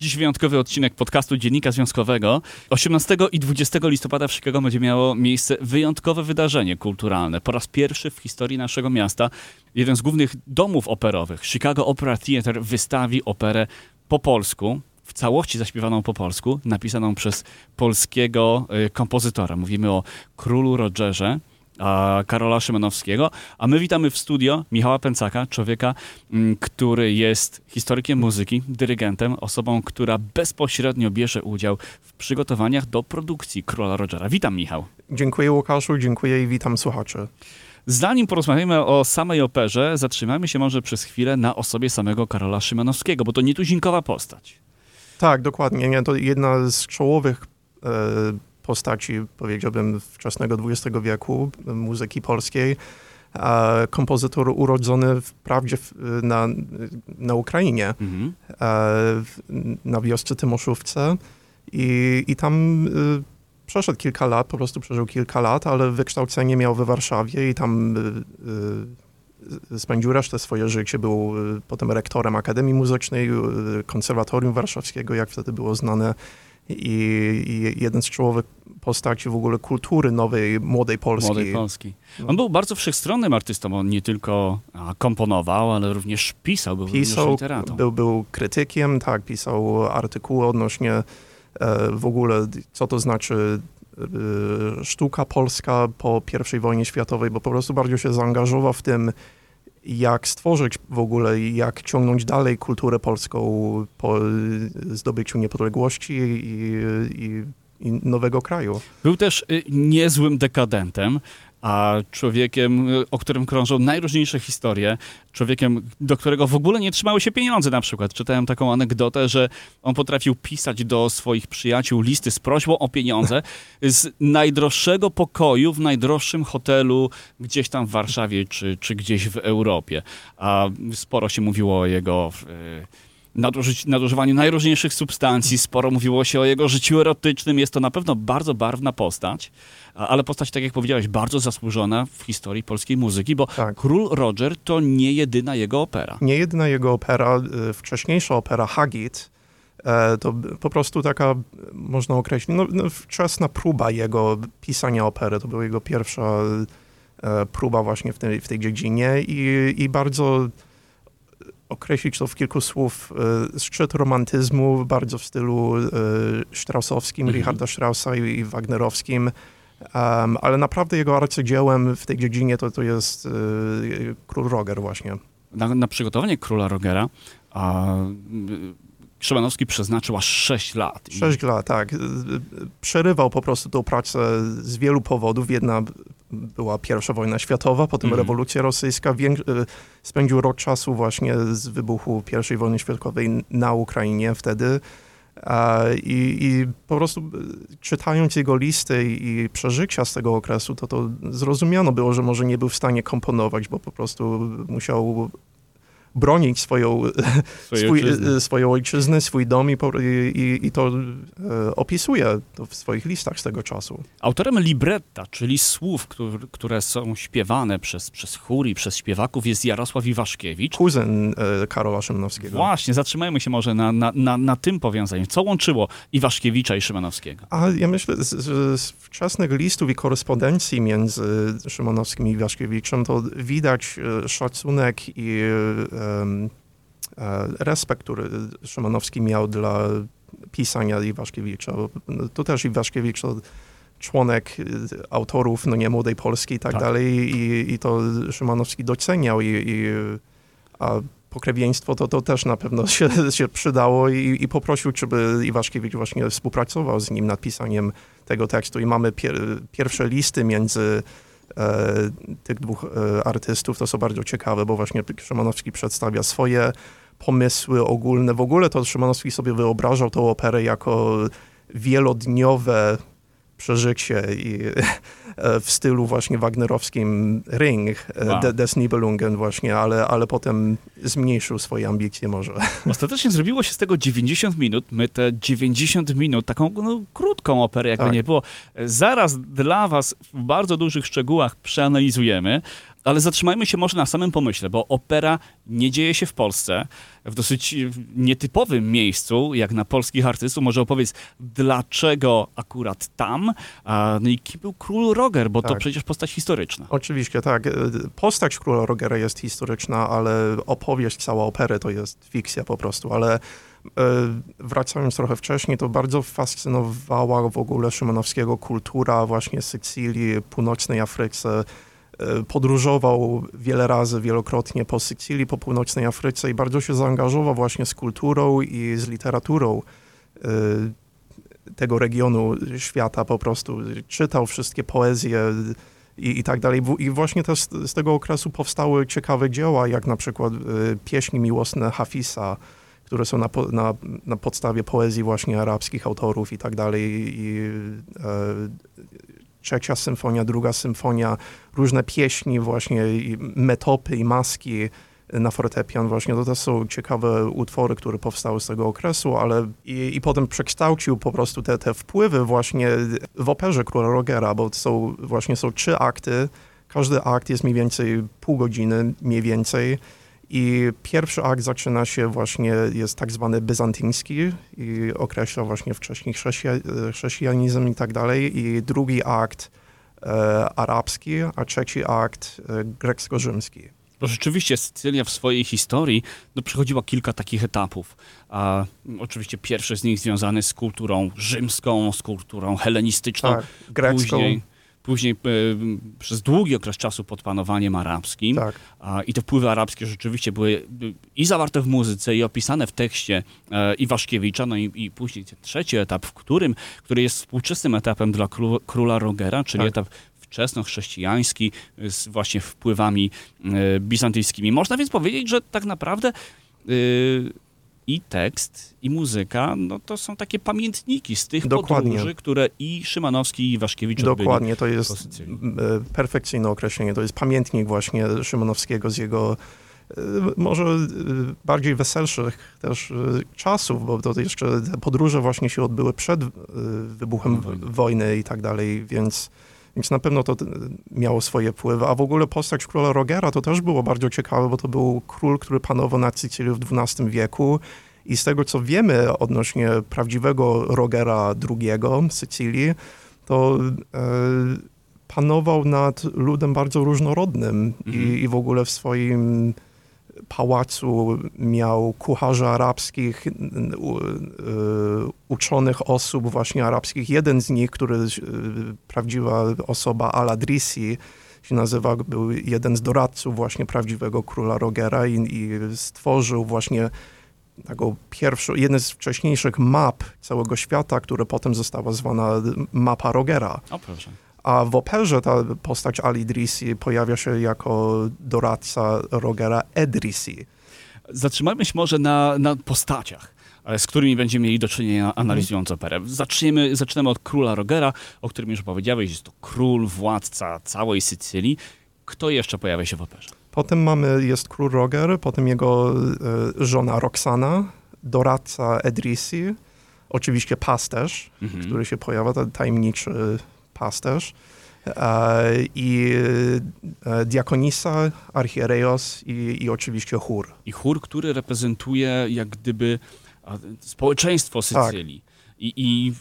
Dziś wyjątkowy odcinek podcastu Dziennika Związkowego. 18 i 20 listopada w Chicago będzie miało miejsce wyjątkowe wydarzenie kulturalne. Po raz pierwszy w historii naszego miasta jeden z głównych domów operowych, Chicago Opera Theatre, wystawi operę po polsku w całości zaśpiewaną po polsku, napisaną przez polskiego y, kompozytora. Mówimy o królu Rogerze. A Karola Szymanowskiego, a my witamy w studio Michała Pęcaka, człowieka, mm, który jest historykiem muzyki, dyrygentem, osobą, która bezpośrednio bierze udział w przygotowaniach do produkcji Króla Rogera. Witam, Michał. Dziękuję Łukaszu, dziękuję i witam słuchaczy. Zanim porozmawiamy o samej operze, zatrzymamy się może przez chwilę na osobie samego Karola Szymanowskiego, bo to nietuzinkowa postać. Tak, dokładnie. Nie, to jedna z czołowych e, postaci, powiedziałbym, wczesnego XX wieku muzyki polskiej. E, kompozytor urodzony wprawdzie na, na Ukrainie, mhm. e, na wiosce Tymoszówce i, i tam e, przeszedł kilka lat, po prostu przeżył kilka lat, ale wykształcenie miał we Warszawie i tam e, spędził resztę swoje życie. Był potem rektorem Akademii Muzycznej, Konserwatorium Warszawskiego, jak wtedy było znane i, i jeden z czołowych postaci w ogóle kultury nowej, młodej Polski. Młodej Polski. No. On był bardzo wszechstronnym artystą, on nie tylko komponował, ale również pisał, był pisał, literatą. Był, był krytykiem, tak, pisał artykuły odnośnie e, w ogóle, co to znaczy e, sztuka polska po I wojnie światowej, bo po prostu bardzo się zaangażował w tym, jak stworzyć w ogóle, jak ciągnąć dalej kulturę polską po zdobyciu niepodległości i, i, i nowego kraju. Był też y, niezłym dekadentem a człowiekiem, y, o którym krążą najróżniejsze historie, człowiekiem, do którego w ogóle nie trzymały się pieniądze na przykład. Czytałem taką anegdotę, że on potrafił pisać do swoich przyjaciół listy z prośbą o pieniądze z najdroższego pokoju w najdroższym hotelu gdzieś tam w Warszawie czy, czy gdzieś w Europie. A sporo się mówiło o jego... Yy, nadużywaniu najróżniejszych substancji, sporo mówiło się o jego życiu erotycznym. Jest to na pewno bardzo barwna postać, ale postać, tak jak powiedziałeś, bardzo zasłużona w historii polskiej muzyki, bo tak. Król Roger to nie jedyna jego opera. Nie jedyna jego opera, y, wcześniejsza opera Hagit, e, to po prostu taka, można określić, no, no, wczesna próba jego pisania opery. To była jego pierwsza e, próba właśnie w tej, w tej dziedzinie i, i bardzo określić to w kilku słów, e, szczyt romantyzmu, bardzo w stylu e, Straussowskim, mhm. Richarda Straussa i, Wagnerowskim, ale naprawdę jego arcydziełem w tej dziedzinie to, to jest e, Król Roger właśnie. Na, na przygotowanie Króla Rogera a, Szymanowski przeznaczył aż 6 lat. 6 lat, tak. Przerywał po prostu tą pracę z wielu powodów. Jedna była pierwsza wojna światowa, potem mm. rewolucja rosyjska. Wiek, spędził rok czasu właśnie z wybuchu I wojny światowej na Ukrainie wtedy. I, I, po prostu czytając jego listy i przeżycia z tego okresu, to to zrozumiano było, że może nie był w stanie komponować, bo po prostu musiał bronić swoją, swój, ojczyzny. swoją ojczyznę, swój dom i, i, i to e, opisuje to w swoich listach z tego czasu. Autorem libretta, czyli słów, które, które są śpiewane przez, przez chór i przez śpiewaków jest Jarosław Iwaszkiewicz. Kuzyn e, Karola Szymanowskiego. Właśnie, zatrzymajmy się może na, na, na, na tym powiązaniu. Co łączyło Iwaszkiewicza i Szymanowskiego? A ja myślę, z, z, z wczesnych listów i korespondencji między Szymanowskim i Iwaszkiewiczem to widać e, szacunek i e, E, respekt, który Szymanowski miał dla pisania Iwaszkiewicza. To też Iwaszkiewicz to członek autorów, no nie, Młodej Polski i tak, tak. dalej i, i to Szymanowski doceniał i, i a pokrewieństwo to, to też na pewno się, się przydało i, i poprosił, żeby Iwaszkiewicz właśnie współpracował z nim nad pisaniem tego tekstu i mamy pier, pierwsze listy między E, tych dwóch e, artystów. To są bardzo ciekawe, bo właśnie Szymanowski przedstawia swoje pomysły ogólne. W ogóle to Szymanowski sobie wyobrażał tą operę jako wielodniowe przeżycie i e, w stylu właśnie wagnerowskim Ring, e, wow. Des Nibelungen właśnie, ale, ale potem zmniejszył swoje ambicje może. Ostatecznie zrobiło się z tego 90 minut. My te 90 minut, taką no, krótką operę, jakby tak. nie było, zaraz dla was w bardzo dużych szczegółach przeanalizujemy, ale zatrzymajmy się może na samym pomyśle, bo opera nie dzieje się w Polsce, w dosyć nietypowym miejscu, jak na polskich artystów. Może opowiedz, dlaczego akurat tam? No i kim był król Roger, bo tak. to przecież postać historyczna. Oczywiście, tak. Postać króla Rogera jest historyczna, ale opowieść, cała opery to jest fikcja po prostu, ale e, wracając trochę wcześniej, to bardzo fascynowała w ogóle Szymanowskiego kultura właśnie Sycylii, północnej Afryce, E, podróżował wiele razy, wielokrotnie po Sycylii, po północnej Afryce i bardzo się zaangażował właśnie z kulturą i z literaturą e, tego regionu świata po prostu. Czytał wszystkie poezje i, i tak dalej. I właśnie też z tego okresu powstały ciekawe dzieła, jak na przykład e, pieśni miłosne Hafisa, które są na, na, na podstawie poezji właśnie arabskich autorów i tak dalej. I, trzecia symfonia, druga symfonia, różne pieśni właśnie, metopy i maski na fortepian właśnie, to, to są ciekawe utwory, które powstały z tego okresu, ale i, i potem przekształcił po prostu te, te wpływy właśnie w operze Króla Rogera, bo są właśnie są trzy akty, każdy akt jest mniej więcej pół godziny, mniej więcej, i pierwszy akt zaczyna się właśnie, jest tak zwany byzantyński i określa właśnie wcześniej chrześcijanizm i tak dalej. I drugi akt e, arabski, a trzeci akt e, grecko-rzymski. Bo rzeczywiście Sycylia w swojej historii no, przechodziła kilka takich etapów. A, oczywiście pierwszy z nich związany z kulturą rzymską, z kulturą helenistyczną. Tak, grecką. Później, później e, przez długi okres czasu pod panowaniem arabskim. Tak. A, I te wpływy arabskie rzeczywiście były i zawarte w muzyce, i opisane w tekście e, Iwaszkiewicza. No i, i później trzeci etap, w którym, który jest współczesnym etapem dla król, króla Rogera, czyli tak. etap wczesnochrześcijański z właśnie wpływami e, bizantyjskimi. Można więc powiedzieć, że tak naprawdę y, i tekst, i muzyka, no to są takie pamiętniki z tych Dokładnie. podróży, które i Szymanowski, i Waszkiewicz Dokładnie, to jest e, perfekcyjne określenie. To jest pamiętnik właśnie Szymanowskiego z jego e, może e, bardziej weselszych też czasów, bo to jeszcze te podróże właśnie się odbyły przed wybuchem wojny i tak dalej, więc więc na pewno to miało swoje wpływy. A w ogóle postać króla Rogera to też było bardzo ciekawe, bo to był król, który panował na Sycylii w XII wieku. I z tego, co wiemy odnośnie prawdziwego Rogera II Sycylii, to e, panował nad ludem bardzo różnorodnym mhm. i, i w ogóle w swoim pałacu miał kucharzy arabskich, uczonych osób właśnie arabskich. Jeden z nich, który prawdziwa osoba Al-Adrisi się nazywa, był jeden z doradców właśnie prawdziwego króla Rogera i, i stworzył właśnie taką pierwszą, jeden z wcześniejszych map całego świata, która potem została zwana mapa Rogera. O, proszę. A w operze ta postać Ali Drisi pojawia się jako doradca Rogera Edrisi. Zatrzymajmy się może na, na postaciach z którymi będziemy mieli do czynienia analizując operę. Zaczniemy, zaczynamy od króla Rogera, o którym już powiedziałeś, jest to król, władca całej Sycylii. Kto jeszcze pojawia się w operze? Potem mamy, jest król Roger, potem jego e, żona Roxana, doradca Edrisi, oczywiście pasterz, mhm. który się pojawia, ten tajemniczy pasterz e, i e, diakonisa, archiereos i, i oczywiście chór. I chór, który reprezentuje jak gdyby społeczeństwo Sycylii. Tak. I, I,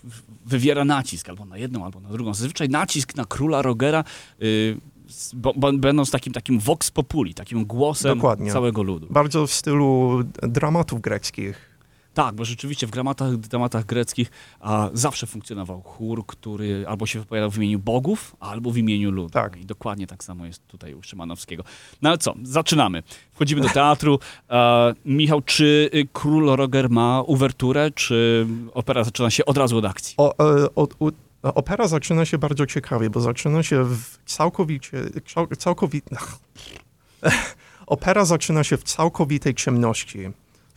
wywiera nacisk albo na jedną, albo na drugą. Zazwyczaj nacisk na króla Rogera y, bo, będąc takim, takim vox populi, takim głosem Dokładnie. całego ludu. Bardzo w stylu dramatów greckich. Tak, bo rzeczywiście w dramatach, dramatach greckich a, zawsze funkcjonował chór, który albo się wypowiadał w imieniu bogów, albo w imieniu ludu. Tak. I dokładnie tak samo jest tutaj u Szymanowskiego. No ale co, zaczynamy. Wchodzimy do teatru. E, Michał, czy y, Król Roger ma uwerturę, czy opera zaczyna się od razu od akcji? O, e, od, opera zaczyna się bardzo ciekawie, bo zaczyna się w całkowicie... całkowicie opera zaczyna się w całkowitej ciemności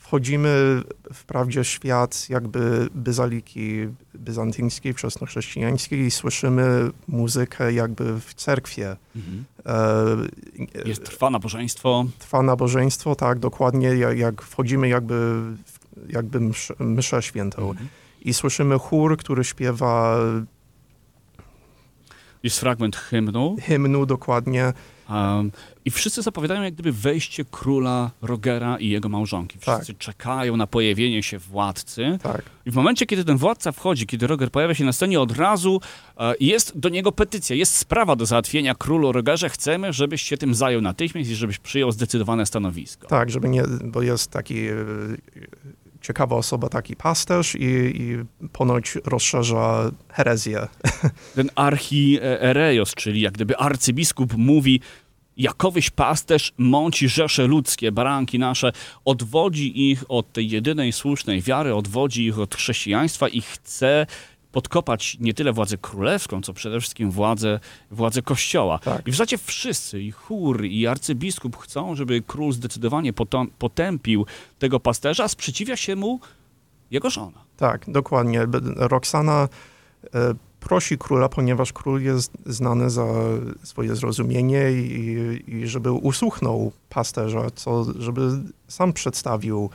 wchodzimy wprawdzie w świat jakby byzaliki byzantyńskiej, wczesnochrześcijańskiej i słyszymy muzykę jakby w cerkwie. Mhm. E, Jest, trwa nabożeństwo. Trwa nabożeństwo, tak, dokładnie, jak, jak wchodzimy jakby, jakby msz, mszę świętą. Mhm. I słyszymy chór, który śpiewa... Jest fragment hymnu. Hymnu, dokładnie. Um, I wszyscy zapowiadają jak gdyby wejście króla Rogera i jego małżonki. Wszyscy Tak. czekają na pojawienie się władcy. Tak, I w momencie, kiedy ten władca wchodzi, kiedy Roger pojawia się na scenie, od razu e, jest do niego petycja, jest sprawa do załatwienia królu Rogerze. Chcemy, żebyś się tym zajął natychmiast i żebyś przyjął zdecydowane stanowisko. tak, żeby nie, bo jest taki e, ciekawa osoba, taki pasterz i, i ponoć rozszerza herezję. Ten archierejos, czyli jak gdyby arcybiskup mówi, jakowyś pasterz mąci rzesze ludzkie, baranki nasze, odwodzi ich od tej jedynej słusznej wiary, odwodzi ich od chrześcijaństwa i chce podkopać nie tyle władzę królewską, co przede wszystkim władzę, władzę kościoła. Tak. I w zasadzie wszyscy, i chór, i arcybiskup chcą, żeby król zdecydowanie potępił tego pasterza, a sprzeciwia się mu jego żona. Tak, dokładnie. Roxana e, prosi króla, ponieważ król jest znany za swoje zrozumienie i, i żeby usłuchnął pasterza, co, żeby sam przedstawił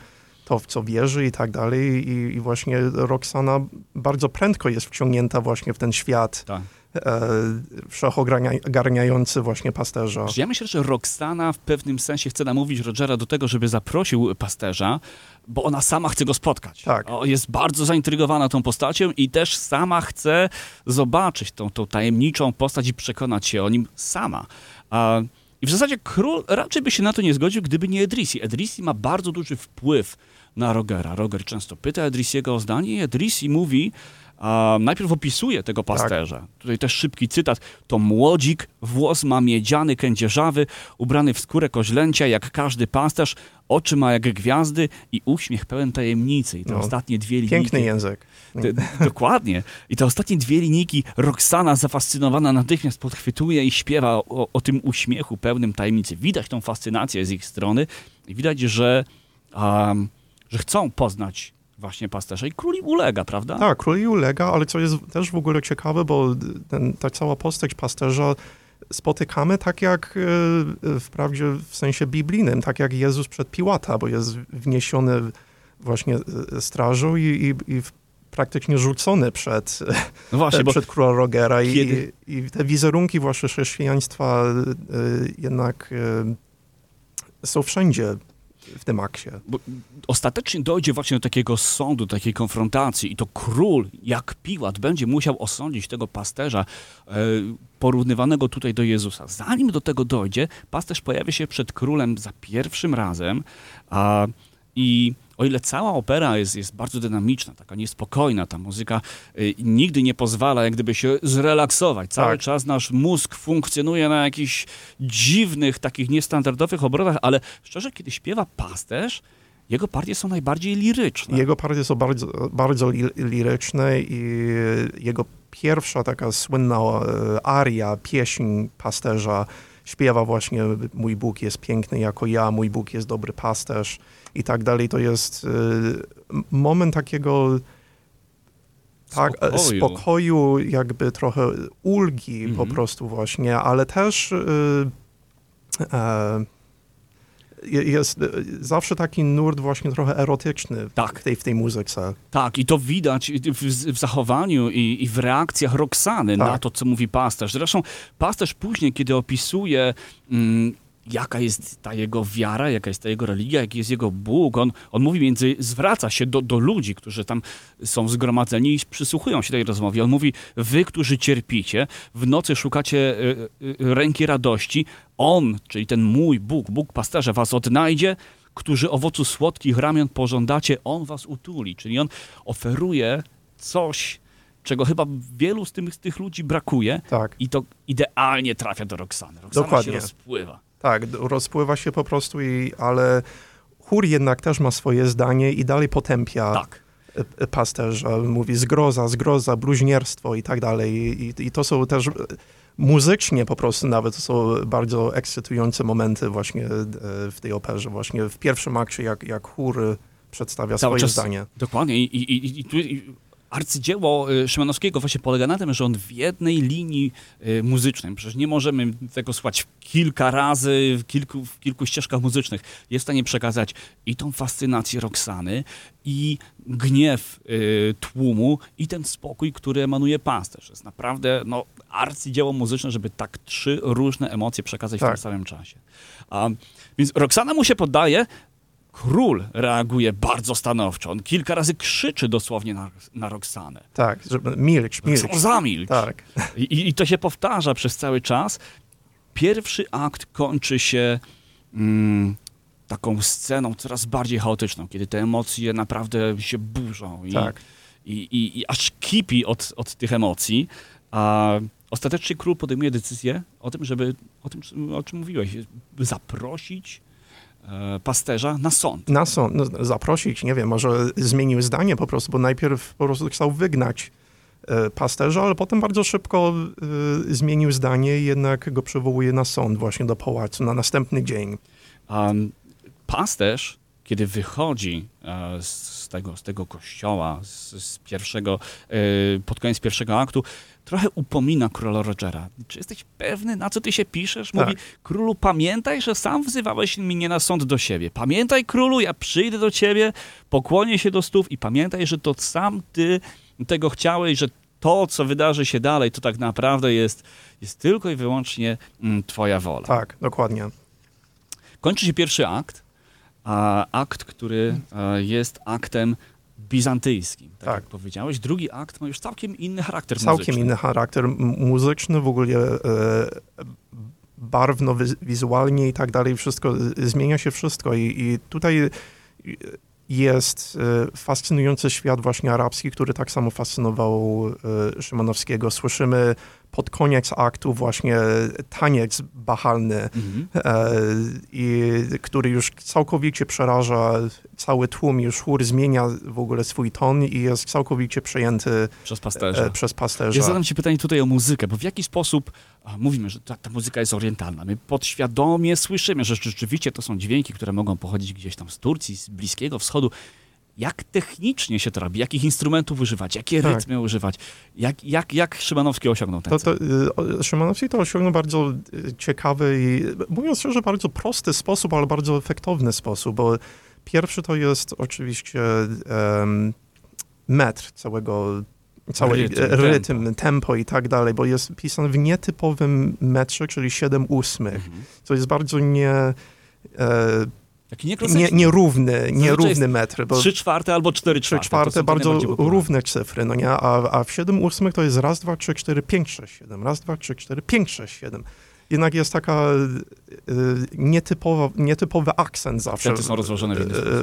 to, w co wierzy i tak dalej. I, i właśnie Roxana bardzo prędko jest wciągnięta właśnie w ten świat Tak. E, wszechogarniający właśnie pasterza. Ja myślę, że Roxana w pewnym sensie chce namówić Rogera do tego, żeby zaprosił pasterza, bo ona sama chce go spotkać. Tak. O, Jest bardzo zaintrygowana tą postacią i też sama chce zobaczyć tą, tą tajemniczą postać i przekonać się o nim sama. A, I w zasadzie król raczej by się na to nie zgodził, gdyby nie Edrisi. Edrisi ma bardzo duży wpływ na Rogera. Roger często pyta Edrisiego o zdanie i Edrisi mówi, najpierw opisuje tego pasterza. Tutaj też szybki cytat. To młodzik, włos ma miedziany, kędzierzawy, ubrany w skórę koźlęcia, jak każdy pasterz, oczy ma jak gwiazdy i uśmiech pełen tajemnicy. I te No, ostatnie dwie linijki. Piękny język. Te, dokładnie. I te ostatnie dwie linijki Roxana zafascynowana natychmiast podchwytuje i śpiewa o, o tym uśmiechu pełnym tajemnicy. Widać tą fascynację z ich strony i widać, że, um, że chcą poznać właśnie pasterza i król im ulega, prawda? Tak, król jej ulega, ale co jest też w ogóle ciekawe, bo ten, ta cała postać pasterza spotykamy tak jak e, wprawdzie w sensie biblijnym, tak jak Jezus przed Piłata, bo jest wniesiony właśnie strażą i, i, i praktycznie rzucony przed, No właśnie, bo przed króla Rogera i, kiedy- i te wizerunki właśnie chrześcijaństwa e, jednak e, są wszędzie w tym akcie. Bo ostatecznie dojdzie właśnie do takiego sądu, takiej konfrontacji i to król, jak Piłat, będzie musiał osądzić tego pasterza e, porównywanego tutaj do Jezusa. Zanim do tego dojdzie, pasterz pojawia się przed królem za pierwszym razem a, i o ile cała opera jest, jest bardzo dynamiczna, taka niespokojna, ta muzyka y, nigdy nie pozwala jak gdyby się zrelaksować. Cały Tak. czas nasz mózg funkcjonuje na jakichś dziwnych, takich niestandardowych obrotach, ale szczerze, kiedy śpiewa pasterz, jego partie są najbardziej liryczne. Jego partie są bardzo, bardzo li, liryczne i jego pierwsza taka słynna e, aria, pieśń pasterza śpiewa właśnie mój Bóg jest piękny jako ja, mój Bóg jest dobry pasterz i tak dalej. To jest m- moment takiego tak, e, Spokoju. spokoju, jakby trochę ulgi po Mhm. prostu właśnie, ale też e, e, jest e, zawsze taki nurt właśnie trochę erotyczny Tak. w, tej, w tej muzyce. Tak, i to widać w, w zachowaniu i, i w reakcjach Roxany na Tak. to, co mówi pasterz. Zresztą pasterz później, kiedy opisuje, mm, jaka jest ta jego wiara, jaka jest ta jego religia, jaki jest jego Bóg, on, on mówi między, zwraca się do, do ludzi, którzy tam są zgromadzeni i przysłuchują się tej rozmowie. On mówi, wy, którzy cierpicie, w nocy szukacie y, y, ręki radości, on, czyli ten mój Bóg, Bóg pasterza was odnajdzie, którzy owocu słodkich ramion pożądacie, on was utuli. Czyli on oferuje coś, czego chyba wielu z tych, z tych ludzi brakuje Tak, i to idealnie trafia do Roxany. Roxana Dokładnie. się rozpływa. Tak, rozpływa się po prostu, i, ale chór jednak też ma swoje zdanie i dalej potępia Tak. e, e, pasterza. Mówi zgroza, zgroza, bluźnierstwo i tak dalej. I, i to są też e, muzycznie po prostu nawet to są bardzo ekscytujące momenty właśnie e, w tej operze. Właśnie w pierwszym akcie, jak, jak chór e, przedstawia Cały swoje czas- zdanie. Dokładnie. I, i, i, i arcydzieło y, Szymanowskiego właśnie polega na tym, że on w jednej linii y, muzycznej, przecież nie możemy tego słuchać kilka razy w kilku, w kilku ścieżkach muzycznych, jest w stanie przekazać i tą fascynację Roxany, i gniew y, tłumu, i ten spokój, który emanuje pasterz. Jest naprawdę no, arcydzieło muzyczne, żeby tak trzy różne emocje przekazać w Tak. tym samym czasie. Więc Roxana mu się poddaje, król reaguje bardzo stanowczo. On kilka razy krzyczy dosłownie na, na Roxanę. Tak, żeby milcz, milcz. Zamilcz. Tak, I, I to się powtarza przez cały czas. Pierwszy akt kończy się mm, taką sceną coraz bardziej chaotyczną, kiedy te emocje naprawdę się burzą i, tak. i, i, i aż kipi od, od tych emocji. A ostatecznie król podejmuje decyzję o tym, żeby, o tym, o czym mówiłeś, zaprosić pasterza na sąd. Na sąd, no, zaprosić, nie wiem, może zmienił zdanie po prostu, bo najpierw po prostu chciał wygnać e, pasterza, ale potem bardzo szybko e, zmienił zdanie i jednak go przywołuje na sąd właśnie do pałacu na następny dzień. Um, pasterz, kiedy wychodzi e, z, tego, z tego kościoła, z, z pierwszego, e, pod koniec pierwszego aktu, trochę upomina króla Rogera. Czy jesteś pewny, na co ty się piszesz? Mówi, Tak. królu, pamiętaj, że sam wzywałeś mnie na sąd do siebie. Pamiętaj, królu, ja przyjdę do ciebie, pokłonię się do stóp i pamiętaj, że to sam ty tego chciałeś, że to, co wydarzy się dalej, to tak naprawdę jest, jest tylko i wyłącznie mm, twoja wola. Tak, dokładnie. Kończy się pierwszy akt, akt, który e, jest aktem bizantyjskim, tak, Tak. jak powiedziałeś. Drugi akt ma już całkiem inny charakter Całkiem muzyczny. inny charakter muzyczny, w ogóle e, barwno, wi- wizualnie i tak dalej, wszystko, zmienia się wszystko i, i tutaj e, jest e, fascynujący świat właśnie arabski, który tak samo fascynował e, Szymanowskiego. Słyszymy pod koniec aktu właśnie taniec bachalny, Mhm. e, i, który już całkowicie przeraża cały tłum, już chór zmienia w ogóle swój ton i jest całkowicie przejęty Przez pasterza. e, przez pasterza. Ja zadam ci pytanie tutaj o muzykę, bo w jaki sposób a, mówimy, że ta, ta muzyka jest orientalna. My podświadomie słyszymy, że rzeczywiście to są dźwięki, które mogą pochodzić gdzieś tam z Turcji, z Bliskiego Wschodu. Jak technicznie się to robi? Jakich instrumentów używać? Jakie Tak. rytmy używać? Jak, jak, jak Szymanowski osiągnął ten To, to, y, Szymanowski to osiągnął bardzo y, ciekawy i mówiąc szczerze, bardzo prosty sposób, ale bardzo efektowny sposób, bo pierwszy to jest oczywiście em, metr całego cały Rytm, rytm, rytm tempo. tempo. i tak dalej, bo jest pisany w nietypowym metrze, czyli 7 ósmych, Mhm. co jest bardzo nie, e, Taki nie, nierówny, nierówny metr, bo Trzy czwarte albo cztery trzy czwarte. czwarte to są te bardzo równe cyfry, no nie? A, a w 7 ósmych to jest raz, dwa, trzy, cztery, pięć, sześć, siedem. Raz, dwa, trzy, cztery, pięć, sześć, siedem. Jednak jest taka y, nietypowa, nietypowy akcent zawsze. Akcenty są rozłożone w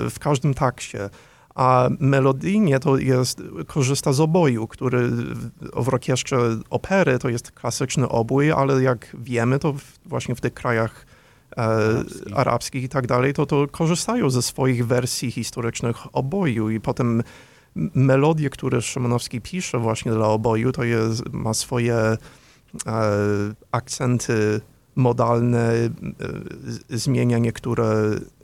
y, w każdym takcie. A melodyjnie to jest, korzysta z oboju, który w- orkiestrze opery to jest klasyczny obój, ale jak wiemy, to w, właśnie w tych krajach e, Arabskich. i tak dalej, to, to korzystają ze swoich wersji historycznych oboju i potem melodie, które Szymanowski pisze właśnie dla oboju, to jest, ma swoje e, akcenty modalne, e, zmienia niektóre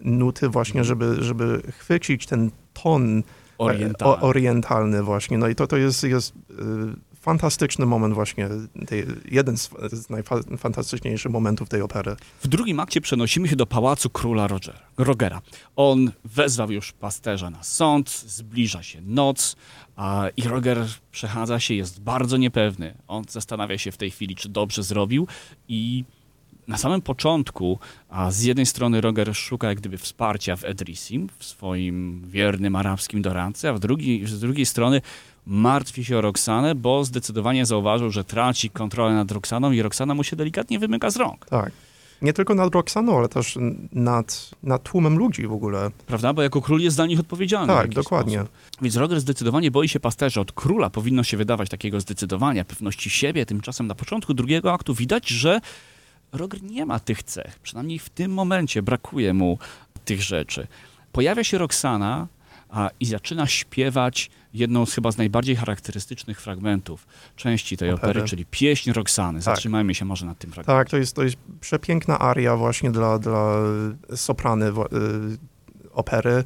nuty właśnie, Mhm. żeby, żeby chwycić ten ton e, Orientalny. o, orientalny właśnie. No i to, to jest, jest e, fantastyczny moment właśnie, tej, jeden z, z najfantastyczniejszych momentów tej opery. W drugim akcie przenosimy się do pałacu króla Rogera, Rogera. On wezwał już pasterza na sąd, zbliża się noc a, i Roger przechadza się, jest bardzo niepewny. On zastanawia się w tej chwili, czy dobrze zrobił i na samym początku a z jednej strony Roger szuka jak gdyby wsparcia w Edrisim, w swoim wiernym arabskim doradcy, a w drugiej, z drugiej strony martwi się o Roxanę, bo zdecydowanie zauważył, że traci kontrolę nad Roxaną i Roxana mu się delikatnie wymyka z rąk. Tak. Nie tylko nad Roxaną, ale też nad, nad tłumem ludzi w ogóle. Prawda? Bo jako król jest za nich odpowiedzialny. Tak, dokładnie. Sposób. Więc Roger zdecydowanie boi się pasterza. Od króla powinno się wydawać takiego zdecydowania, pewności siebie. Tymczasem na początku drugiego aktu widać, że Roger nie ma tych cech. Przynajmniej w tym momencie brakuje mu tych rzeczy. Pojawia się Roxana a, i zaczyna śpiewać jedną z chyba z najbardziej charakterystycznych fragmentów części tej opery, Opery. czyli pieśń Roxany. Zatrzymajmy się może nad tym fragmentem. Tak, to jest, to jest przepiękna aria właśnie dla, dla soprany wo- y, opery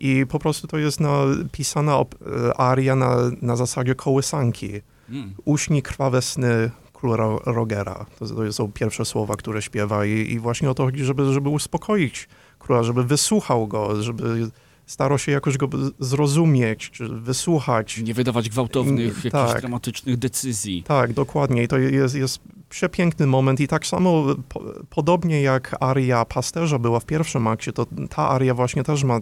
i po prostu to jest napisana op- y, aria na, na zasadzie kołysanki. Mm. Uśni krwawe sny króla Rogera. To, to są pierwsze słowa, które śpiewa i, i właśnie o to chodzi, żeby, żeby uspokoić króla, żeby wysłuchał go, żeby starał się jakoś go zrozumieć, czy wysłuchać. Nie wydawać gwałtownych, tak. jakichś dramatycznych decyzji. Tak, dokładnie. I to jest, jest przepiękny moment i tak samo po, podobnie jak aria pasterza była w pierwszym akcie, to ta aria właśnie też ma e,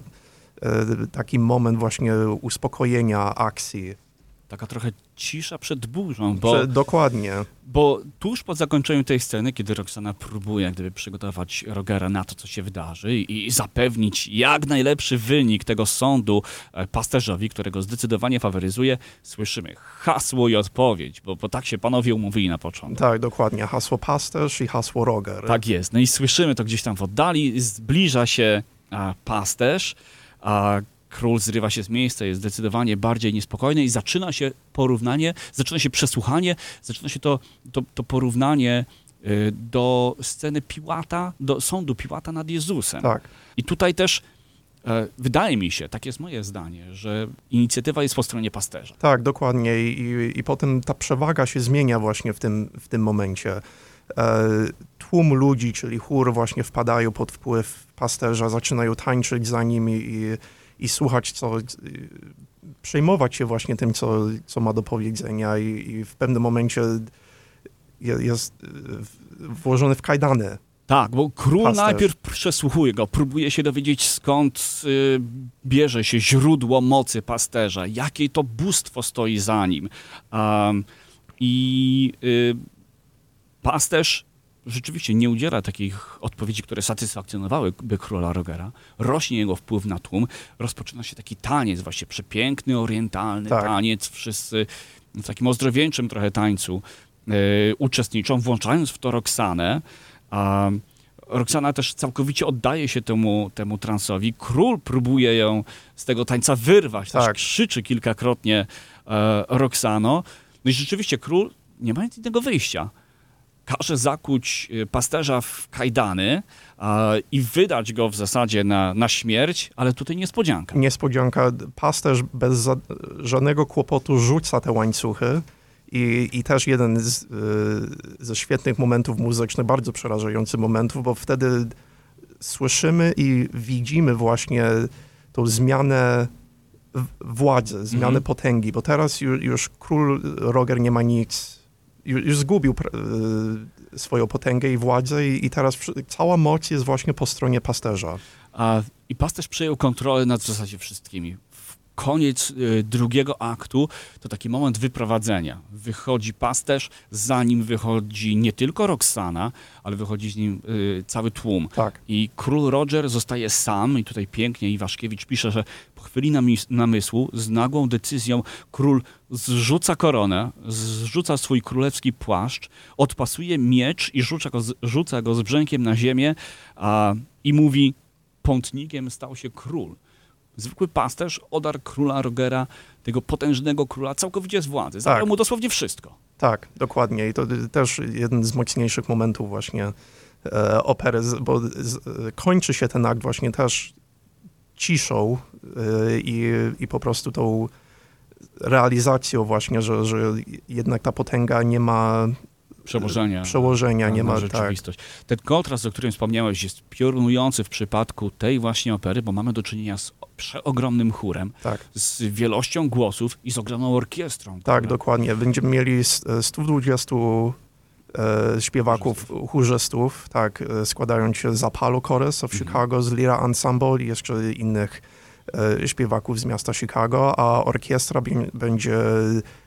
taki moment właśnie uspokojenia akcji. Taka trochę cisza przed burzą, bo, dokładnie. bo tuż po zakończeniu tej sceny, kiedy Roxana próbuje jak gdyby przygotować Rogera na to, co się wydarzy i, i zapewnić jak najlepszy wynik tego sądu e, pasterzowi, którego zdecydowanie faworyzuje, słyszymy hasło i odpowiedź, bo, bo tak się panowie umówili na początku. Tak, dokładnie. Hasło pasterz i hasło Roger. Tak jest. No i słyszymy to gdzieś tam w oddali. Zbliża się a, pasterz, a król zrywa się z miejsca, jest zdecydowanie bardziej niespokojny i zaczyna się porównanie, zaczyna się przesłuchanie, zaczyna się to, to, to porównanie y, do sceny Piłata, do sądu Piłata nad Jezusem. Tak, I tutaj też e, wydaje mi się, tak jest moje zdanie, że inicjatywa jest po stronie pasterza. tak, dokładnie. I, I potem ta przewaga się zmienia właśnie w tym, w tym momencie. E, tłum ludzi, czyli chór, właśnie wpadają pod wpływ pasterza, zaczynają tańczyć za nim i, i, słuchać, co, i przejmować się właśnie tym, co, co ma do powiedzenia i, i w pewnym momencie je, jest w- włożony w kajdany. Tak, bo król najpierw przesłuchuje go, próbuje się dowiedzieć skąd y, bierze się źródło mocy pasterza, jakie to bóstwo stoi za nim. Um, I y, pasterz rzeczywiście nie udziela takich odpowiedzi, które satysfakcjonowałyby króla Rogera. Rośnie jego wpływ na tłum, rozpoczyna się taki taniec, właśnie przepiękny, orientalny Tak. taniec. Wszyscy w takim ozdrowieńczym trochę tańcu y, uczestniczą, włączając w to Roxanę. A Roxana też całkowicie oddaje się temu, temu transowi. Król próbuje ją z tego tańca wyrwać, też Tak. krzyczy kilkakrotnie e, Roxano. No i rzeczywiście król nie ma nic innego wyjścia. Każe zakuć e, pasterza w kajdany a, i wydać go w zasadzie na, na śmierć, ale tutaj niespodzianka. Niespodzianka, pasterz bez za, żadnego kłopotu rzuca te łańcuchy i, i też jeden z, y, ze świetnych momentów muzycznych, bardzo przerażających momentów, bo wtedy słyszymy i widzimy właśnie tą zmianę władzy, zmianę Mhm. potęgi, bo teraz już, już król Roger nie ma nic, już, zgubił y, swoją potęgę i władzę i, teraz cała moc jest właśnie po stronie pasterza. A, I pasterz przejął kontrolę nad w zasadzie wszystkimi. Koniec y, drugiego aktu to taki moment wyprowadzenia. Wychodzi pasterz, za nim wychodzi nie tylko Roxana, ale wychodzi z nim y, cały tłum. Tak. I król Roger zostaje sam, i tutaj pięknie Iwaszkiewicz pisze, że po chwili namysłu z nagłą decyzją król zrzuca koronę, zrzuca swój królewski płaszcz, odpasuje miecz i rzuca go z, rzuca go z brzękiem na ziemię a, i mówi, pątnikiem stał się król. Zwykły pasterz odarł króla Rogera, tego potężnego króla, całkowicie z władzy. Zabrał Tak. mu dosłownie wszystko. Tak, dokładnie. I to y, też jeden z mocniejszych momentów właśnie e, opery, bo z, kończy się ten akt właśnie też ciszą e, i, i po prostu tą realizacją właśnie, że, że jednak ta potęga nie ma Przełożenia. przełożenia, nie ma tak. rzeczywistość. Ten kontrast, o którym wspomniałeś, jest piorunujący w przypadku tej właśnie opery, bo mamy do czynienia z przeogromnym chórem, Tak, z wielością głosów i z ogromną orkiestrą. tak, która- dokładnie. Będziemy mieli s- 120 e, śpiewaków, chórzystów, tak, e, składając się z Apollo Chorus of Mhm. Chicago, z Lira Ensemble i jeszcze innych e, śpiewaków z miasta Chicago, a orkiestra będzie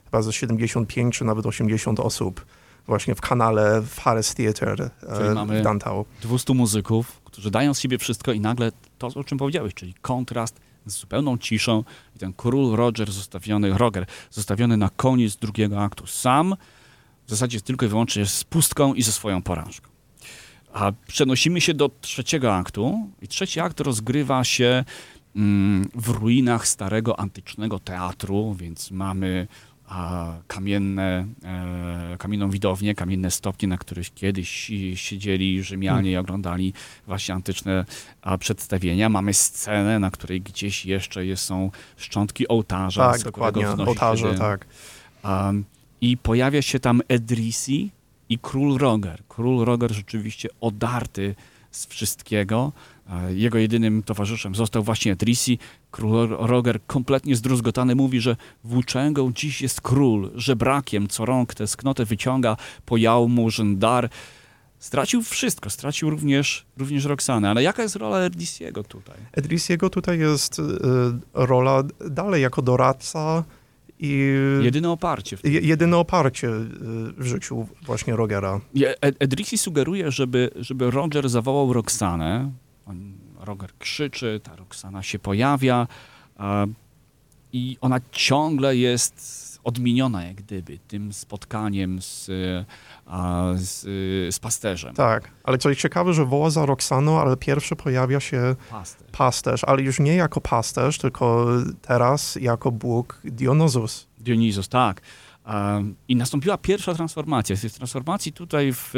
chyba ze 75 czy nawet 80 osób właśnie w kanale w Harris Theatre Czyli mamy- w Dantau. 200 muzyków, którzy dają z siebie wszystko i nagle to, o czym powiedziałeś, czyli kontrast z zupełną ciszą i ten król Roger zostawiony, Roger zostawiony na koniec drugiego aktu sam, w zasadzie tylko i wyłącznie z pustką i ze swoją porażką. A przenosimy się do trzeciego aktu i trzeci akt rozgrywa się mm, w ruinach starego antycznego teatru, więc mamy a, kamienne, e, kamienną widownię, kamienne stopnie, na których kiedyś si- siedzieli Rzymianie i oglądali właśnie antyczne a, przedstawienia. Mamy scenę, na której gdzieś jeszcze jest, są szczątki ołtarza. Tak, dokładnie, ołtarze, tak. I pojawia się tam Edrisi i król Roger. Król Roger rzeczywiście odarty z wszystkiego, Jego jedynym towarzyszem został właśnie Edrisi. Król Roger kompletnie zdruzgotany mówi, że włóczęgą dziś jest król, że brakiem co rąk tę sknotę wyciąga, pojał mu żendar. Stracił wszystko, stracił również, również Roxanę. Ale jaka jest rola Edrisiego tutaj? Edrisiego tutaj jest y, rola dalej jako doradca i Jedyne oparcie je- jedyne oparcie y, w życiu właśnie Rogera. Edrisi sugeruje, żeby, żeby Roger zawołał Roxanę. On, Roger krzyczy, ta Roxana się pojawia a, i ona ciągle jest odmieniona jak gdyby tym spotkaniem z, a, z, z pasterzem. Tak, ale co jest ciekawe, że woła za Roxaną, ale pierwszy pojawia się Pasterz. pasterz, ale już nie jako pasterz, tylko teraz jako Bóg Dionysus. Dionizus, tak. I nastąpiła pierwsza transformacja. Z transformacji tutaj w,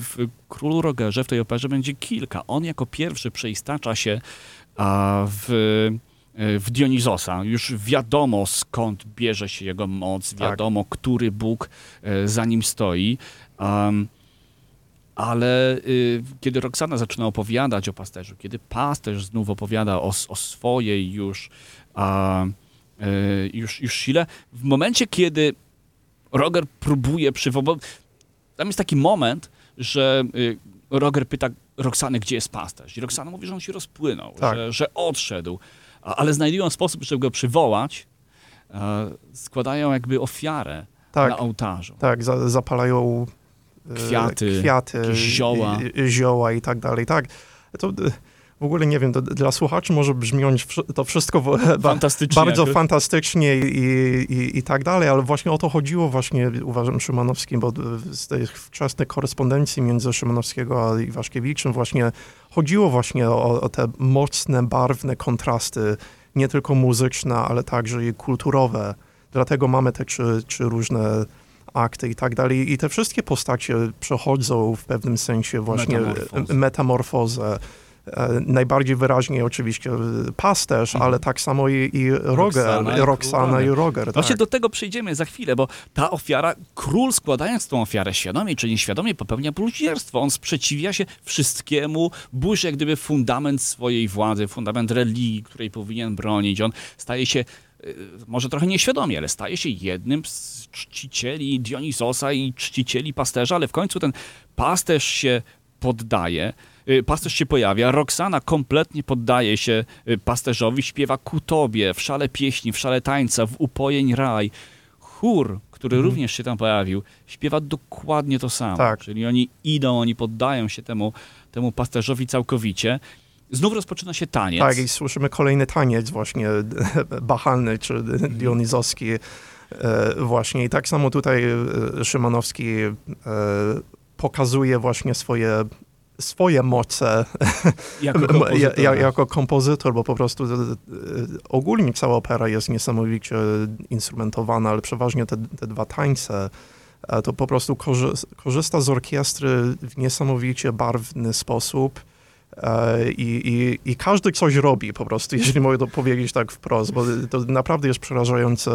w Królu Rogerze, w tej operze będzie kilka. On jako pierwszy przeistacza się w, w Dionizosa. Już wiadomo skąd bierze się jego moc, Tak. wiadomo, który Bóg e, za nim stoi. Ale y, kiedy Roxana zaczyna opowiadać o pasterzu, kiedy pasterz znów opowiada o, o swojej już, a, y, już, już sile, w momencie, kiedy Roger próbuje przywołać, tam jest taki moment, że y, Roger pyta Roxany, gdzie jest pasterz. I Roxana mówi, że on się rozpłynął, Tak. że, że odszedł, ale znajdują sposób, żeby go przywołać, e, składają jakby ofiarę Tak, na ołtarzu. tak, za, zapalają e, Kwiaty, kwiaty zioła. Zioła i tak dalej. Tak, to e, w ogóle nie wiem, to dla słuchaczy może brzmiąć to wszystko Fantastycznie. bardzo fantastycznie i, i, i tak dalej, ale właśnie o to chodziło właśnie, uważam, Szymanowskim, bo z tej wczesnej korespondencji między Szymanowskiego a Iwaszkiewiczem właśnie chodziło właśnie o, o te mocne, barwne kontrasty, nie tylko muzyczne, ale także i kulturowe. Dlatego mamy te trzy, trzy różne akty i tak dalej. I te wszystkie postacie przechodzą w pewnym sensie właśnie Metamorfozę. metamorfozę. E, Najbardziej wyraźnie oczywiście e, pasterz, Mhm. ale tak samo i, i Roger, Roxana i Roxana Roger. i Roger. Właśnie tak. do tego przejdziemy za chwilę, bo ta ofiara, król składając tą ofiarę świadomie czy nieświadomie popełnia bluźnierstwo. On sprzeciwia się wszystkiemu, burzy jak gdyby fundament swojej władzy, fundament religii, której powinien bronić. On staje się, y, może trochę nieświadomie, ale staje się jednym z czcicieli Dionizosa i czcicieli pasterza, ale w końcu ten pasterz się poddaje. Y, Pasterz się pojawia, Roxana kompletnie poddaje się y, pasterzowi, śpiewa ku tobie, w szale pieśni, w szale tańca, w upojeń raj. Chór, który Mhm. również się tam pojawił, śpiewa dokładnie to samo. Tak. Czyli oni idą, oni poddają się temu, temu pasterzowi całkowicie. Znów rozpoczyna się taniec. Tak, i słyszymy kolejny taniec właśnie bachalny czy dionizowski e, właśnie. I tak samo tutaj e, Szymanowski e, pokazuje właśnie swoje swoje moce jako ja, kompozytora. ja, jako kompozytor, bo po prostu e, ogólnie cała opera jest niesamowicie instrumentowana, ale przeważnie te, te dwa tańce to po prostu korzy korzysta z orkiestry w niesamowicie barwny sposób. E, I, i, I każdy coś robi po prostu, jeżeli mogę to powiedzieć tak wprost, bo to naprawdę jest przerażający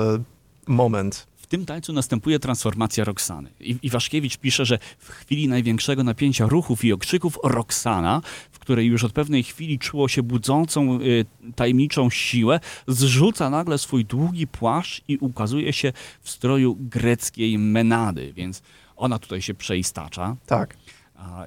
moment. Tym tańcu następuje transformacja Roxany. I Iwaszkiewicz pisze, że w chwili największego napięcia ruchów i okrzyków Roxana, w której już od pewnej chwili czuło się budzącą y, tajemniczą siłę, zrzuca nagle swój długi płaszcz i ukazuje się w stroju greckiej menady, więc ona tutaj się przeistacza. Tak,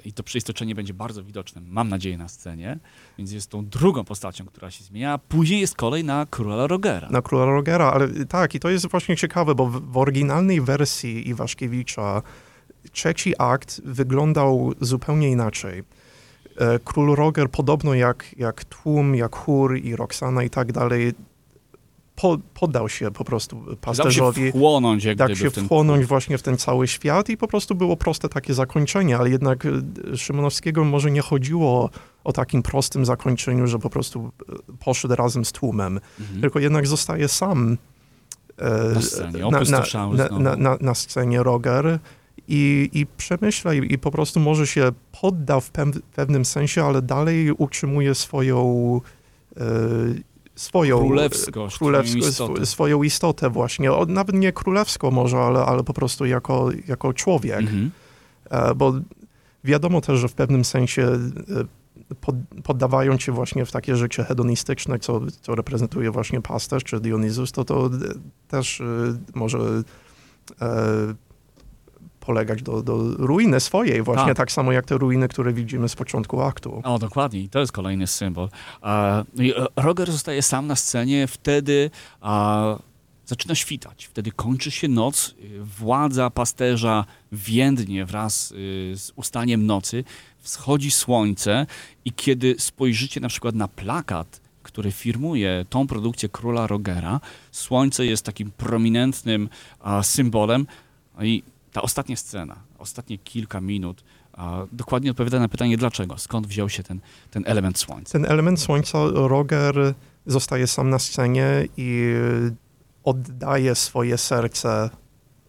I to przeistoczenie będzie bardzo widoczne, mam nadzieję, na scenie. Więc jest tą drugą postacią, która się zmienia. Później jest kolej na króla Rogera. na króla Rogera, ale tak, i to jest właśnie ciekawe, bo w, w oryginalnej wersji Iwaszkiewicza trzeci akt wyglądał zupełnie inaczej. E, Król Roger, podobno jak, jak tłum, jak chór i Roxana i tak dalej, po, poddał się po prostu Dał się pasterzowi. wchłonąć jak tak się w ten wchłonąć właśnie w ten cały świat i po prostu było proste takie zakończenie, ale jednak e, Szymanowskiego może nie chodziło o takim prostym zakończeniu, że po prostu e, poszedł razem z tłumem, Mhm. tylko jednak zostaje sam e, Na scenie, na, na, na, na, scenie Roger i, i przemyśla i, i po prostu może się podda w pew, pewnym sensie, ale dalej utrzymuje swoją swoją Królewskość, królewsko- swoją istotę. sw- swoją istotę właśnie, nawet nie królewsko może, ale, ale po prostu jako, jako człowiek, Mhm. e, bo wiadomo też, że w pewnym sensie e, pod, poddawają się właśnie w takie życie hedonistyczne, co, co reprezentuje właśnie pasterz czy Dionizus, to to też może polegać do, do ruiny swojej właśnie, tak. tak. samo jak te ruiny, które widzimy z początku aktu. O, dokładnie. I to jest kolejny symbol. No Roger zostaje sam na scenie wtedy, zaczyna świtać. Wtedy kończy się noc, władza pasterza więdnie wraz y, z ustaniem nocy, wschodzi słońce i kiedy spojrzycie na przykład na plakat, który firmuje tą produkcję króla Rogera, słońce jest takim prominentnym symbolem i ta ostatnia scena, ostatnie kilka minut, dokładnie odpowiada na pytanie dlaczego, skąd wziął się ten, ten element słońca. Ten element słońca, Roger zostaje sam na scenie i oddaje swoje serce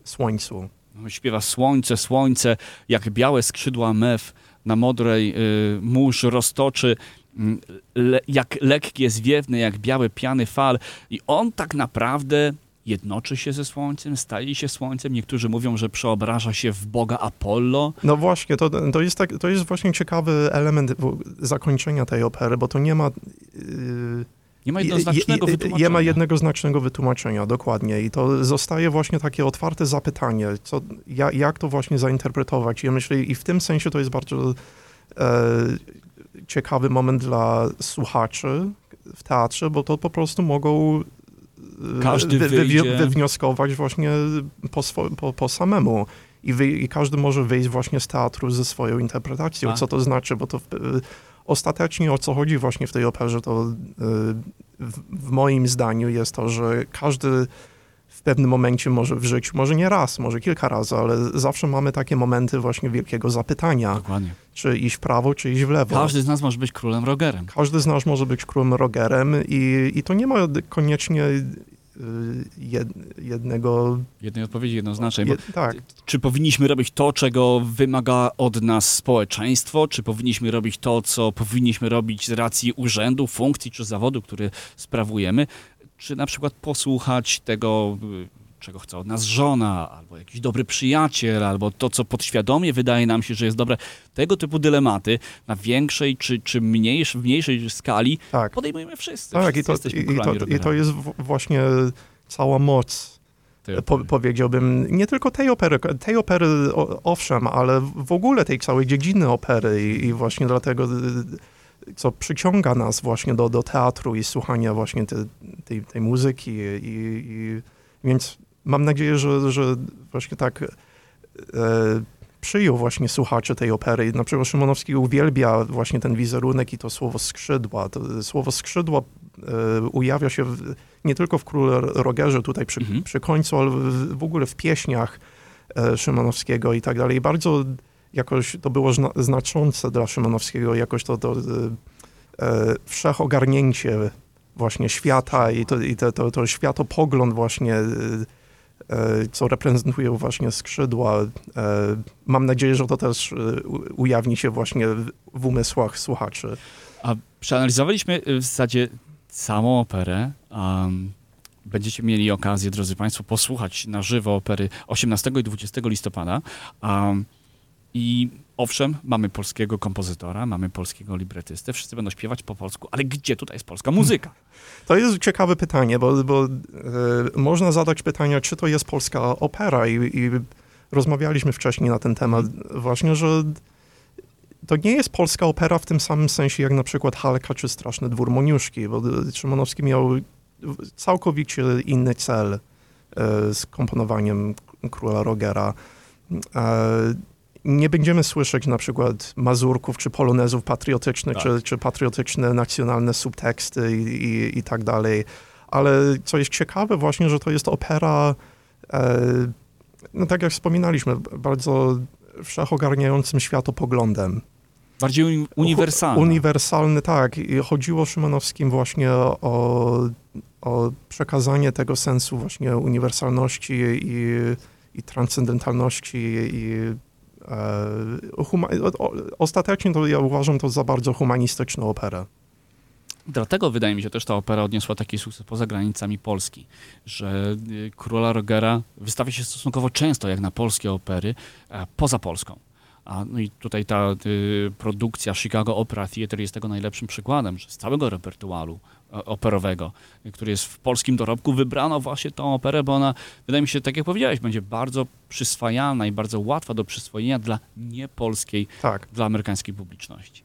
słońcu. Śpiewa słońce, słońce, jak białe skrzydła mew na modrej y, mórz roztoczy, mm, le, jak lekkie zwiewne, jak białe piany fal. I on tak naprawdę jednoczy się ze Słońcem, staje się Słońcem. Niektórzy mówią, że przeobraża się w Boga Apollo. No właśnie, to, to, jest, tak, to jest właśnie ciekawy element zakończenia tej opery, bo to nie ma... Yy... Nie ma jednoznacznego wytłumaczenia. Nie ma jednego znacznego wytłumaczenia, dokładnie. I to zostaje właśnie takie otwarte zapytanie, co, jak, to właśnie zainterpretować. Ja myślę, i w tym sensie to jest bardzo e, ciekawy moment dla słuchaczy w teatrze, bo to po prostu mogą każdy wyjdzie... wywnioskować właśnie po, po, po samemu. I, wy, I, każdy może wyjść właśnie z teatru ze swoją interpretacją, A. co to znaczy, bo to w, ostatecznie o co chodzi właśnie w tej operze, to y, w, w moim zdaniu jest to, że każdy pewnym momencie może w życiu, może nie raz, może kilka razy, ale zawsze mamy takie momenty właśnie wielkiego zapytania. Dokładnie. Czy iść w prawo, czy iść w lewo. Każdy z nas może być królem Rogerem. Każdy z nas może być królem Rogerem i, i to nie ma koniecznie y, jednego... Jednej odpowiedzi jednoznacznej. Je, tak. Czy powinniśmy robić to, czego wymaga od nas społeczeństwo? Czy powinniśmy robić to, co powinniśmy robić z racji urzędu, funkcji czy zawodu, który sprawujemy? Czy na przykład posłuchać tego, czego chce od nas żona, albo jakiś dobry przyjaciel, albo to, co podświadomie wydaje nam się, że jest dobre. Tego typu dylematy na większej czy, czy mniejszej, mniejszej skali tak. podejmujemy wszyscy. Tak, wszyscy i, to, i, to, i to jest właśnie cała moc po, powiedziałbym, nie tylko tej opery, tej opery owszem, ale w ogóle tej całej dziedziny opery i, i właśnie dlatego co przyciąga nas właśnie do, do teatru i słuchania właśnie te, tej, tej muzyki. I, i, więc mam nadzieję, że, że właśnie tak e, przyjął właśnie słuchacze tej opery. Na przykład Szymonowski uwielbia właśnie ten wizerunek i to słowo skrzydła. To słowo skrzydła e, ujawia się w, nie tylko w Królu Rogerze tutaj przy, mhm. przy końcu, ale w, w ogóle w pieśniach e, Szymanowskiego i tak dalej. Bardzo jakoś to było znaczące dla Szymanowskiego, jakoś to, to e, wszechogarnięcie właśnie świata i to, i to, to, to światopogląd właśnie, e, e co reprezentuje właśnie skrzydła. E, mam nadzieję, że to też e, ujawni się właśnie w umysłach słuchaczy. A przeanalizowaliśmy w zasadzie całą operę. Um, będziecie mieli okazję, drodzy Państwo, posłuchać na żywo opery 18 i 20 listopada. Um, i owszem, mamy polskiego kompozytora, mamy polskiego libretystę, wszyscy będą śpiewać po polsku, ale gdzie tutaj jest polska muzyka? To jest ciekawe pytanie, bo, bo e, można zadać pytanie, czy to jest polska opera i, i rozmawialiśmy wcześniej na ten temat właśnie, że to nie jest polska opera w tym samym sensie jak na przykład Halka czy Straszny Dwór Moniuszki, bo Szymanowski miał całkowicie inny cel e, z komponowaniem Króla Rogera. Nie będziemy słyszeć na przykład mazurków czy polonezów patriotycznych, tak. czy, czy patriotyczne, nacjonalne subteksty i, i, i, tak dalej. Ale co jest ciekawe właśnie, że to jest opera, e, no tak jak wspominaliśmy, bardzo wszechogarniającym światopoglądem. Bardziej uniwersalny. Uniwersalny, tak. I chodziło Szymanowskim właśnie o, o przekazanie tego sensu właśnie uniwersalności i, i transcendentalności i ostatecznie to ja uważam to za bardzo humanistyczną operę. Dlatego wydaje mi się też ta opera odniosła taki sukces poza granicami Polski, że y, Króla Rogera wystawia się stosunkowo często jak na polskie opery e, poza Polską. A, no i tutaj ta y, produkcja Chicago Opera Theatre jest tego najlepszym przykładem, że z całego repertuaru e, operowego, który jest w polskim dorobku, wybrano właśnie tą operę, bo ona, wydaje mi się, tak jak powiedziałeś, będzie bardzo przyswajalna i bardzo łatwa do przyswojenia dla niepolskiej, Tak. dla amerykańskiej publiczności.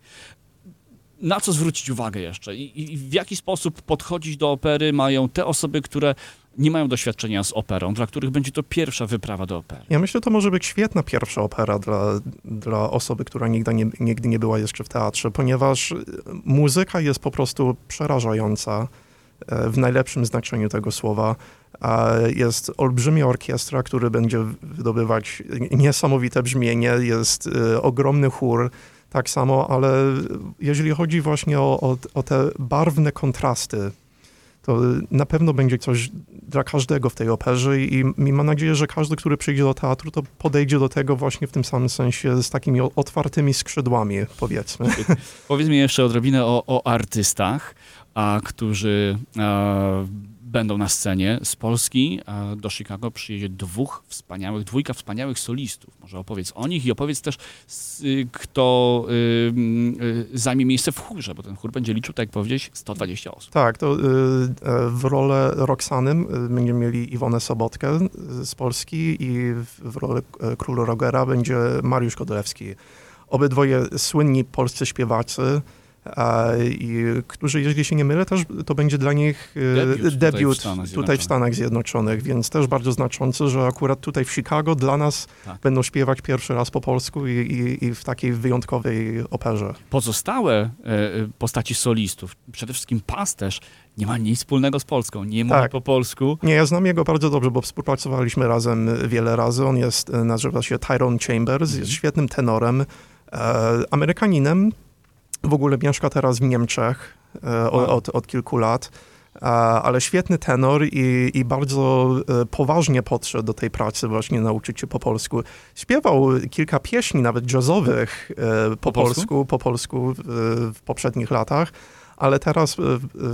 Na co zwrócić uwagę jeszcze I, i w jaki sposób podchodzić do opery mają te osoby, które nie mają doświadczenia z operą, dla których będzie to pierwsza wyprawa do opery? Ja myślę, to może być świetna pierwsza opera dla, dla osoby, która nigdy nie, nigdy nie była jeszcze w teatrze, ponieważ muzyka jest po prostu przerażająca e, w najlepszym znaczeniu tego słowa. A Jest olbrzymia orkiestra, który będzie wydobywać niesamowite brzmienie, jest e, ogromny chór, tak samo, ale jeżeli chodzi właśnie o, o, o te barwne kontrasty, to na pewno będzie coś dla każdego w tej operze i, i mam nadzieję, że każdy, który przyjdzie do teatru, to podejdzie do tego właśnie w tym samym sensie z takimi otwartymi skrzydłami, powiedzmy. Powiedz mi jeszcze odrobinę o, o artystach, a, którzy e, będą na scenie. Z Polski do Chicago przyjedzie dwóch wspaniałych, dwójka wspaniałych solistów. Może opowiedz o nich i opowiedz też, kto y, y, zajmie miejsce w chórze, bo ten chór będzie liczył, tak jak powiedziałeś, 120 osób. Tak, to y, e, w rolę Roxany będziemy mieli Iwonę Sobotkę z Polski i w, w rolę e, króla Rogera będzie Mariusz Kodolewski. Obydwoje słynni polscy śpiewacy, e, i, którzy, jeżeli się nie mylę, też to będzie dla nich e, Debiut tutaj w debiut Stanach tutaj w Stanach Zjednoczonych, więc też bardzo znaczący, że akurat tutaj w Chicago dla nas Tak. będą śpiewać pierwszy raz po polsku i, i, i w takiej wyjątkowej operze. Pozostałe e, e, postaci solistów, przede wszystkim pasterz, nie ma nic wspólnego z Polską, nie mówi Tak. po polsku. Nie, ja znam jego bardzo dobrze, bo współpracowaliśmy razem wiele razy. On jest, e, nazywa się Tyrone Chambers, Mhm. jest świetnym tenorem, e, Amerykaninem. W ogóle mieszka teraz w Niemczech e, o- Wow. od, od kilku lat. Ale świetny tenor i, i bardzo e, poważnie podszedł do tej pracy, właśnie nauczyć się po polsku. Śpiewał kilka pieśni, nawet jazzowych, e, po, Po polsku? polsku, po polsku w, poprzednich latach, ale teraz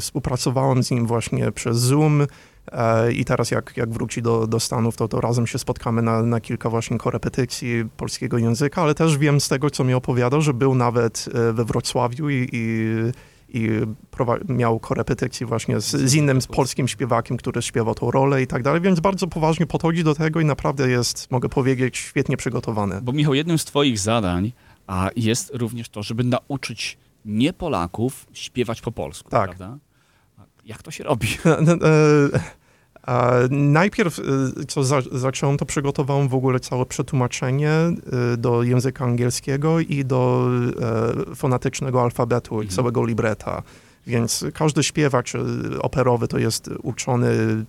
współpracowałem z nim właśnie przez Zoom i teraz jak, jak wróci do, do Stanów, to, to razem się spotkamy na, na kilka właśnie korepetycji polskiego języka, ale też wiem z tego, co mi opowiadał, że był nawet e, we Wrocławiu i, i i miał korepetycje właśnie z, z innym z polskim śpiewakiem, który śpiewał tą rolę i tak dalej, więc bardzo poważnie podchodzi do tego i naprawdę jest, mogę powiedzieć, świetnie przygotowany. Bo Michał, jednym z twoich zadań a jest również to, żeby nauczyć nie Polaków śpiewać po polsku, Tak. prawda? Jak to się robi? E, e, najpierw, e, co za, zacząłem, to przygotowałem w ogóle całe przetłumaczenie do języka angielskiego i do fonetycznego alfabetu, Mhm. całego libreta. Więc każdy śpiewacz operowy to jest uczony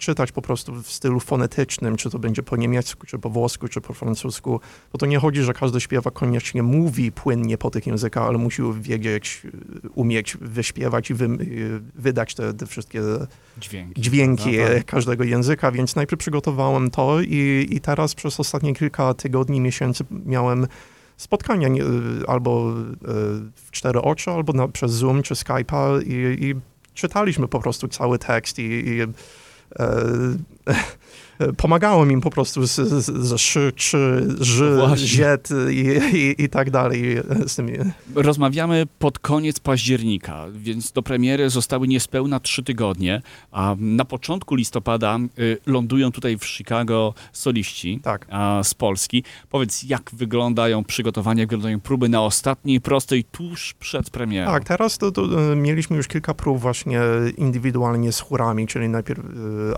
czytać po prostu w stylu fonetycznym, czy to będzie po niemiecku, czy po włosku, czy po francusku. Bo to nie chodzi, że każdy śpiewak koniecznie mówi płynnie po tych językach, ale musi wiedzieć, umieć wyśpiewać i wy, wydać te, te wszystkie Dźwięki. dźwięki e, każdego języka, więc najpierw przygotowałem to i, i teraz przez ostatnie kilka tygodni, miesięcy miałem spotkania nie, albo e, w cztery oczy, albo na, przez Zoom czy Skype'a i, i czytaliśmy po prostu cały tekst i, i uh, pomagałem im po prostu z, z, szy, czy, ży, No ziet i, i, i tak dalej z tymi. Rozmawiamy pod koniec października, więc do premiery zostały niespełna trzy tygodnie, a na początku listopada y, lądują tutaj w Chicago soliści Tak. z Polski. Powiedz, jak wyglądają przygotowania, jak wyglądają próby na ostatniej prostej tuż przed premierą? Tak, teraz to, to e, mieliśmy już kilka prób właśnie indywidualnie z chórami, czyli najpierw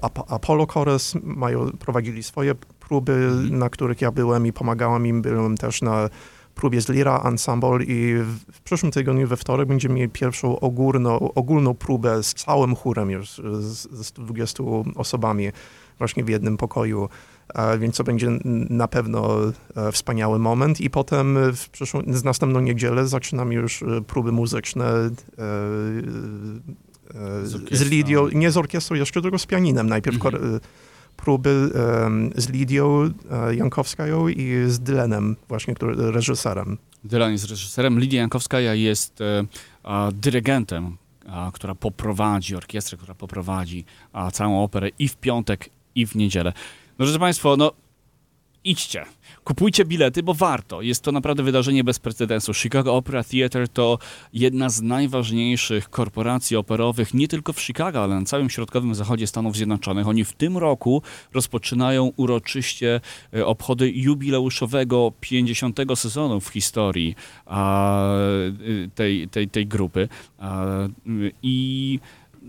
Ap- Apollo Chorus mają, prowadzili swoje próby, Mhm. na których ja byłem i pomagałem im. Byłem też na próbie z Lira Ensemble i w, przyszłym tygodniu we wtorek będziemy mieli pierwszą ogólną, ogólną próbę z całym chórem już z, z 120 osobami właśnie w jednym pokoju. E, Więc to będzie na pewno e, wspaniały moment. I potem w przyszłą, z następną niedzielę zaczynamy już e, próby muzyczne Z z. Lidią, nie z orkiestrą jeszcze, tylko z pianinem. Najpierw e, próby z Lidią e, Jankowską i z Dylanem, właśnie który, reżyserem. Dylan jest reżyserem, Lidia Jankowskaja jest e, dyrygentem, która poprowadzi orkiestrę, która poprowadzi całą operę i w piątek, i w niedzielę. No, drodzy Państwo, no, idźcie. Kupujcie bilety, bo warto. Jest to naprawdę wydarzenie bez precedensu. Chicago Opera Theatre to jedna z najważniejszych korporacji operowych nie tylko w Chicago, ale na całym środkowym zachodzie Stanów Zjednoczonych. Oni w tym roku rozpoczynają uroczyście e, obchody jubileuszowego 50. sezonu w historii a, y, tej, tej, tej grupy. A, I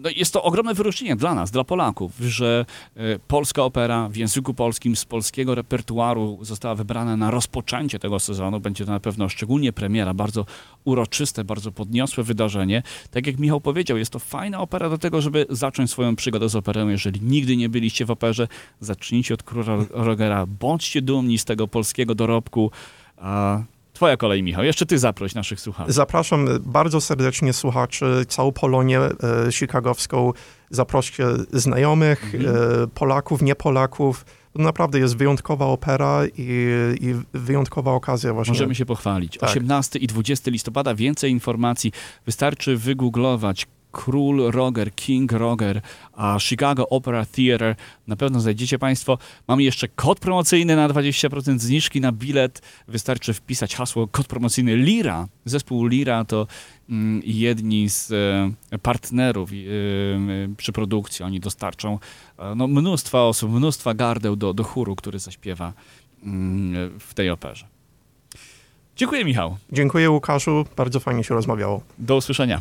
no jest to ogromne wyróżnienie dla nas, dla Polaków, że e, polska opera w języku polskim z polskiego repertuaru została wybrana na rozpoczęcie tego sezonu. Będzie to na pewno szczególnie premiera, bardzo uroczyste, bardzo podniosłe wydarzenie. Tak jak Michał powiedział, jest to fajna opera do tego, żeby zacząć swoją przygodę z operą. Jeżeli nigdy nie byliście w operze, zacznijcie od Króla Rogera. Bądźcie dumni z tego polskiego dorobku. Twoja kolej, Michał. Jeszcze ty zaproś naszych słuchaczy. Zapraszam bardzo serdecznie słuchaczy, całą Polonię e, chicagowską. Zaproście znajomych, Mhm. e, Polaków, nie Polaków. To naprawdę jest wyjątkowa opera i, i wyjątkowa okazja właśnie. Możemy się pochwalić. Tak. 18 i 20 listopada więcej informacji. Wystarczy wygooglować Król Roger, King Roger, a Chicago Opera Theatre. Na pewno znajdziecie Państwo. Mamy jeszcze kod promocyjny na 20% zniżki na bilet. Wystarczy wpisać hasło kod promocyjny Lira. Zespół Lira to mm, jedni z e, partnerów e, przy produkcji. Oni dostarczą e, no, mnóstwa osób, mnóstwa gardeł do, do chóru, który zaśpiewa mm, w tej operze. Dziękuję, Michał. Dziękuję Łukaszu, bardzo fajnie się rozmawiało. Do usłyszenia.